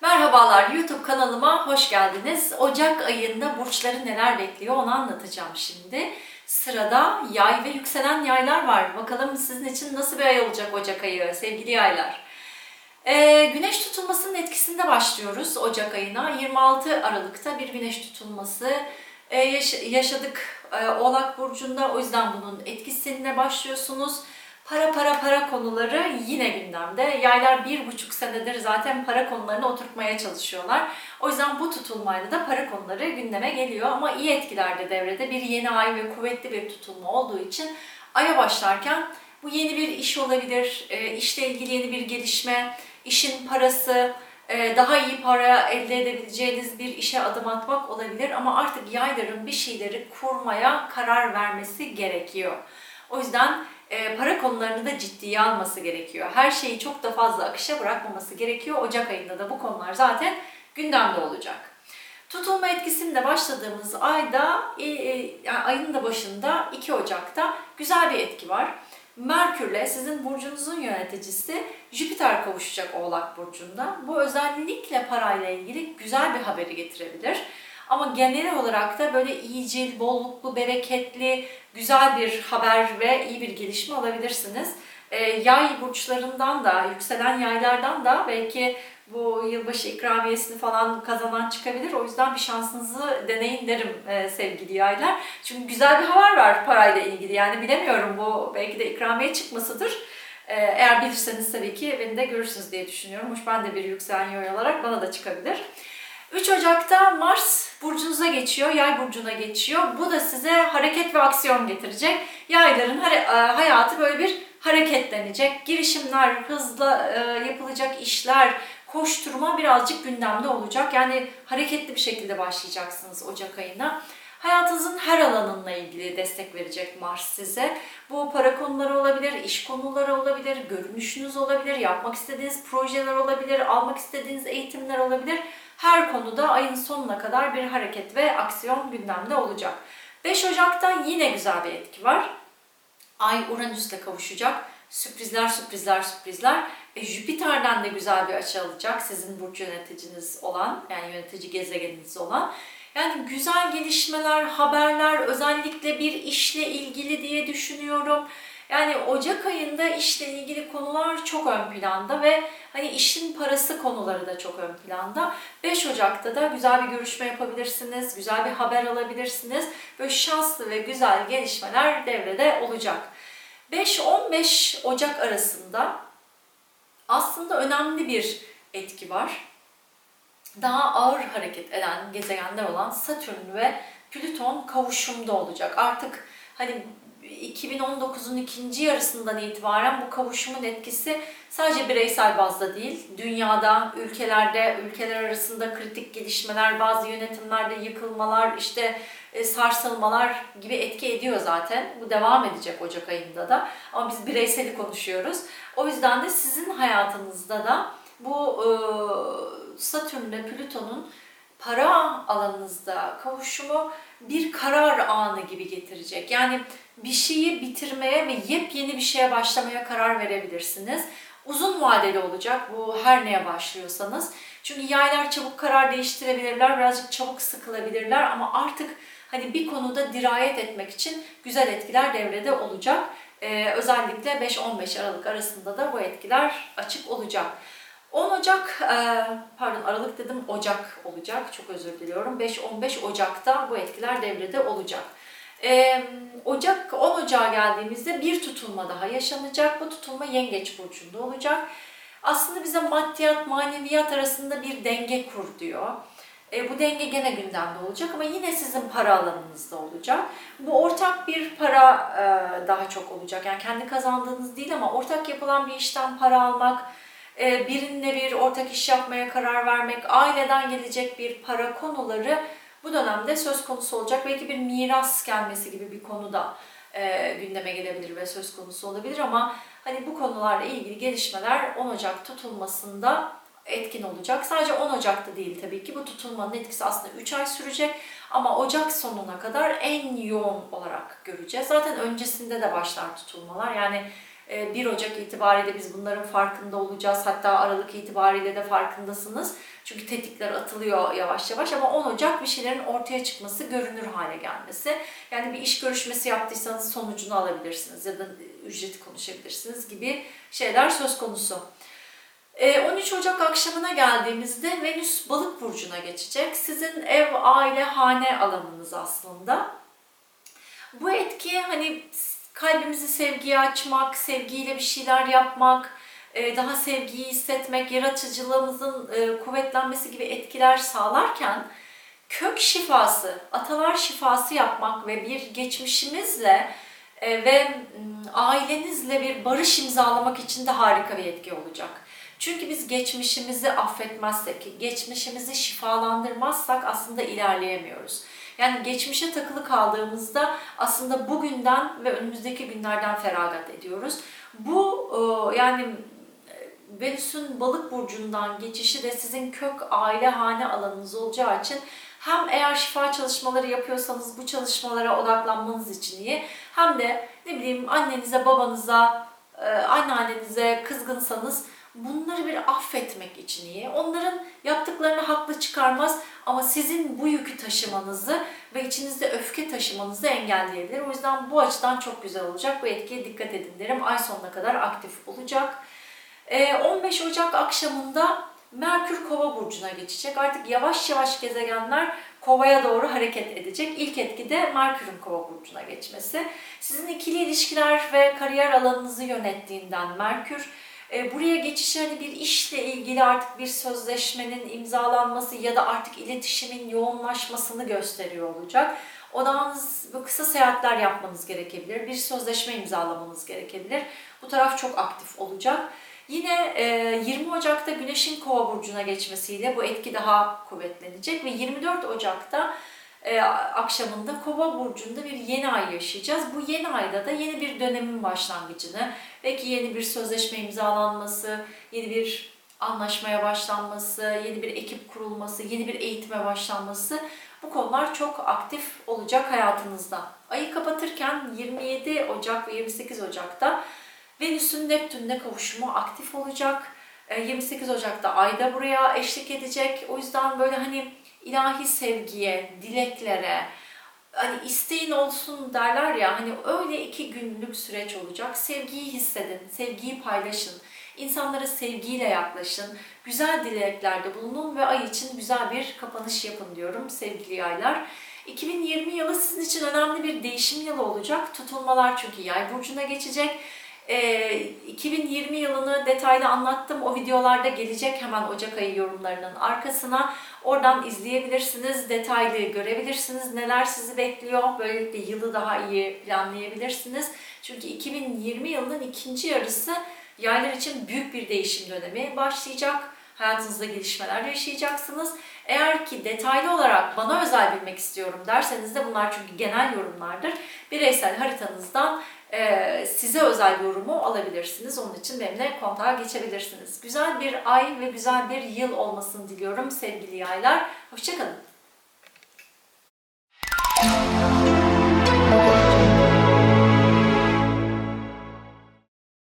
Merhabalar YouTube kanalıma hoş geldiniz. Ocak ayında burçları neler bekliyor onu anlatacağım şimdi. Sırada yay ve yükselen yaylar var. Bakalım sizin için nasıl bir ay olacak Ocak ayı sevgili yaylar. Ee, güneş tutulmasının etkisinde başlıyoruz Ocak ayına. 26 Aralık'ta bir güneş tutulması e, yaş- yaşadık Oğlak Burcu'nda. O yüzden bunun etkisine başlıyorsunuz. Para para para konuları yine gündemde. Yaylar bir buçuk senedir zaten para konularını oturtmaya çalışıyorlar. O yüzden bu tutulmayla da para konuları gündeme geliyor. Ama iyi etkiler de devrede. Bir yeni ay ve kuvvetli bir tutulma olduğu için aya başlarken bu yeni bir iş olabilir, e, işle ilgili yeni bir gelişme, işin parası, daha iyi para elde edebileceğiniz bir işe adım atmak olabilir. Ama artık yayların bir şeyleri kurmaya karar vermesi gerekiyor. O yüzden e, para konularını da ciddiye alması gerekiyor. Her şeyi çok da fazla akışa bırakmaması gerekiyor. Ocak ayında da bu konular zaten gündemde olacak. Tutulma etkisinde başladığımız ayda, e, e, ayın da başında 2 Ocak'ta güzel bir etki var. Merkürle sizin burcunuzun yöneticisi Jüpiter kavuşacak Oğlak Burcu'nda. Bu özellikle parayla ilgili güzel bir haberi getirebilir. Ama genel olarak da böyle iyicil, bolluklu, bereketli, güzel bir haber ve iyi bir gelişme alabilirsiniz. Ee, yay burçlarından da, yükselen yaylardan da belki bu yılbaşı ikramiyesini falan kazanan çıkabilir. O yüzden bir şansınızı deneyin derim e, sevgili yaylar. Çünkü güzel bir haber var parayla ilgili. Yani bilemiyorum bu belki de ikramiye çıkmasıdır. Ee, eğer bilirseniz tabii ki beni de görürsünüz diye düşünüyorum. Hoş ben de bir yükselen yay olarak bana da çıkabilir. 3 Ocak'ta Mars burcunuza geçiyor, yay burcuna geçiyor. Bu da size hareket ve aksiyon getirecek. Yayların e, hayatı böyle bir hareketlenecek. Girişimler, hızla e, yapılacak işler, koşturma birazcık gündemde olacak. Yani hareketli bir şekilde başlayacaksınız Ocak ayına. Hayatınızın her alanınla ilgili destek verecek Mars size. Bu para konuları olabilir, iş konuları olabilir, görünüşünüz olabilir, yapmak istediğiniz projeler olabilir, almak istediğiniz eğitimler olabilir. Her konuda ayın sonuna kadar bir hareket ve aksiyon gündemde olacak. 5 Ocak'ta yine güzel bir etki var. Ay Uranüs'le kavuşacak. Sürprizler, sürprizler, sürprizler. E, Jüpiter'den de güzel bir açı alacak. Sizin burç yöneticiniz olan, yani yönetici gezegeniniz olan. Yani güzel gelişmeler, haberler, özellikle bir işle ilgili diye düşünüyorum. Yani Ocak ayında işle ilgili konular çok ön planda ve hani işin parası konuları da çok ön planda. 5 Ocak'ta da güzel bir görüşme yapabilirsiniz, güzel bir haber alabilirsiniz. Böyle şanslı ve güzel gelişmeler devrede olacak. 5-15 Ocak arasında aslında önemli bir etki var. Daha ağır hareket eden gezegenler olan Satürn ve Plüton kavuşumda olacak. Artık hani 2019'un ikinci yarısından itibaren bu kavuşumun etkisi sadece bireysel bazda değil, dünyada, ülkelerde, ülkeler arasında kritik gelişmeler, bazı yönetimlerde yıkılmalar, işte e, sarsılmalar gibi etki ediyor zaten. Bu devam edecek Ocak ayında da. Ama biz bireyseli konuşuyoruz. O yüzden de sizin hayatınızda da bu e, Satürn ve Plüton'un para alanınızda kavuşumu bir karar anı gibi getirecek. Yani bir şeyi bitirmeye ve yepyeni bir şeye başlamaya karar verebilirsiniz. Uzun vadeli olacak bu her neye başlıyorsanız. Çünkü yaylar çabuk karar değiştirebilirler, birazcık çabuk sıkılabilirler ama artık hani bir konuda dirayet etmek için güzel etkiler devrede olacak. Ee, özellikle 5-15 Aralık arasında da bu etkiler açık olacak. 10 Ocak, e, pardon Aralık dedim Ocak olacak. Çok özür diliyorum. 5-15 Ocak'ta bu etkiler devrede olacak. E, Ocak 10 Ocak'a geldiğimizde bir tutulma daha yaşanacak. Bu tutulma Yengeç burcunda olacak. Aslında bize maddiyat, maneviyat arasında bir denge kur diyor. E, bu denge gene gündemde olacak ama yine sizin para alanınızda olacak. Bu ortak bir para e, daha çok olacak. Yani kendi kazandığınız değil ama ortak yapılan bir işten para almak, birinle bir ortak iş yapmaya karar vermek, aileden gelecek bir para konuları bu dönemde söz konusu olacak. Belki bir miras gelmesi gibi bir konu da e, gündeme gelebilir ve söz konusu olabilir ama hani bu konularla ilgili gelişmeler 10 Ocak tutulmasında etkin olacak. Sadece 10 Ocak'ta değil tabii ki. Bu tutulmanın etkisi aslında 3 ay sürecek. Ama Ocak sonuna kadar en yoğun olarak göreceğiz. Zaten öncesinde de başlar tutulmalar. Yani 1 Ocak itibariyle biz bunların farkında olacağız. Hatta Aralık itibariyle de farkındasınız. Çünkü tetikler atılıyor yavaş yavaş ama 10 Ocak bir şeylerin ortaya çıkması, görünür hale gelmesi. Yani bir iş görüşmesi yaptıysanız sonucunu alabilirsiniz ya da ücreti konuşabilirsiniz gibi şeyler söz konusu. E, 13 Ocak akşamına geldiğimizde Venüs balık burcuna geçecek. Sizin ev, aile, hane alanınız aslında. Bu etki hani kalbimizi sevgiye açmak, sevgiyle bir şeyler yapmak, e, daha sevgiyi hissetmek, yaratıcılığımızın e, kuvvetlenmesi gibi etkiler sağlarken kök şifası, atalar şifası yapmak ve bir geçmişimizle e, ve ailenizle bir barış imzalamak için de harika bir etki olacak. Çünkü biz geçmişimizi affetmezsek, geçmişimizi şifalandırmazsak aslında ilerleyemiyoruz. Yani geçmişe takılı kaldığımızda aslında bugünden ve önümüzdeki günlerden feragat ediyoruz. Bu yani Venüs'ün balık burcundan geçişi de sizin kök aile hane alanınız olacağı için hem eğer şifa çalışmaları yapıyorsanız bu çalışmalara odaklanmanız için iyi hem de ne bileyim annenize, babanıza, anneannenize kızgınsanız bunları bir affetmek için iyi. Onların yaptıklarını haklı çıkarmaz ama sizin bu yükü taşımanızı ve içinizde öfke taşımanızı engelleyebilir. O yüzden bu açıdan çok güzel olacak. Bu etkiye dikkat edin derim. Ay sonuna kadar aktif olacak. 15 Ocak akşamında Merkür Kova burcuna geçecek. Artık yavaş yavaş gezegenler Kova'ya doğru hareket edecek. İlk etki de Merkür'ün Kova burcuna geçmesi. Sizin ikili ilişkiler ve kariyer alanınızı yönettiğinden Merkür buraya geçiş hani bir işle ilgili artık bir sözleşmenin imzalanması ya da artık iletişimin yoğunlaşmasını gösteriyor olacak. Odağınız bu kısa seyahatler yapmanız gerekebilir. Bir sözleşme imzalamanız gerekebilir. Bu taraf çok aktif olacak. Yine 20 e, Ocak'ta Güneş'in Kova burcuna geçmesiyle bu etki daha kuvvetlenecek ve 24 Ocak'ta e, akşamında Kova burcunda bir yeni ay yaşayacağız. Bu yeni ayda da yeni bir dönemin başlangıcını, belki yeni bir sözleşme imzalanması, yeni bir anlaşmaya başlanması, yeni bir ekip kurulması, yeni bir eğitime başlanması bu konular çok aktif olacak hayatınızda. Ayı kapatırken 27 Ocak ve 28 Ocak'ta Venüs'ün Neptün'le kavuşumu aktif olacak. 28 e, Ocak'ta Ay da buraya eşlik edecek. O yüzden böyle hani ilahi sevgiye, dileklere, hani isteğin olsun derler ya hani öyle iki günlük süreç olacak. Sevgiyi hissedin, sevgiyi paylaşın. İnsanlara sevgiyle yaklaşın. Güzel dileklerde bulunun ve ay için güzel bir kapanış yapın diyorum sevgili yaylar. 2020 yılı sizin için önemli bir değişim yılı olacak. Tutulmalar çünkü yay burcuna geçecek. 2020 ee, yılını detaylı anlattım. O videolarda gelecek hemen Ocak ayı yorumlarının arkasına. Oradan izleyebilirsiniz, detaylı görebilirsiniz. Neler sizi bekliyor. Böylelikle yılı daha iyi planlayabilirsiniz. Çünkü 2020 yılının ikinci yarısı yaylar için büyük bir değişim dönemi başlayacak. Hayatınızda gelişmeler yaşayacaksınız. Eğer ki detaylı olarak bana özel bilmek istiyorum derseniz de bunlar çünkü genel yorumlardır. Bireysel haritanızdan e, size özel yorumu alabilirsiniz. Onun için benimle kontağa geçebilirsiniz. Güzel bir ay ve güzel bir yıl olmasını diliyorum sevgili yaylar. Hoşçakalın.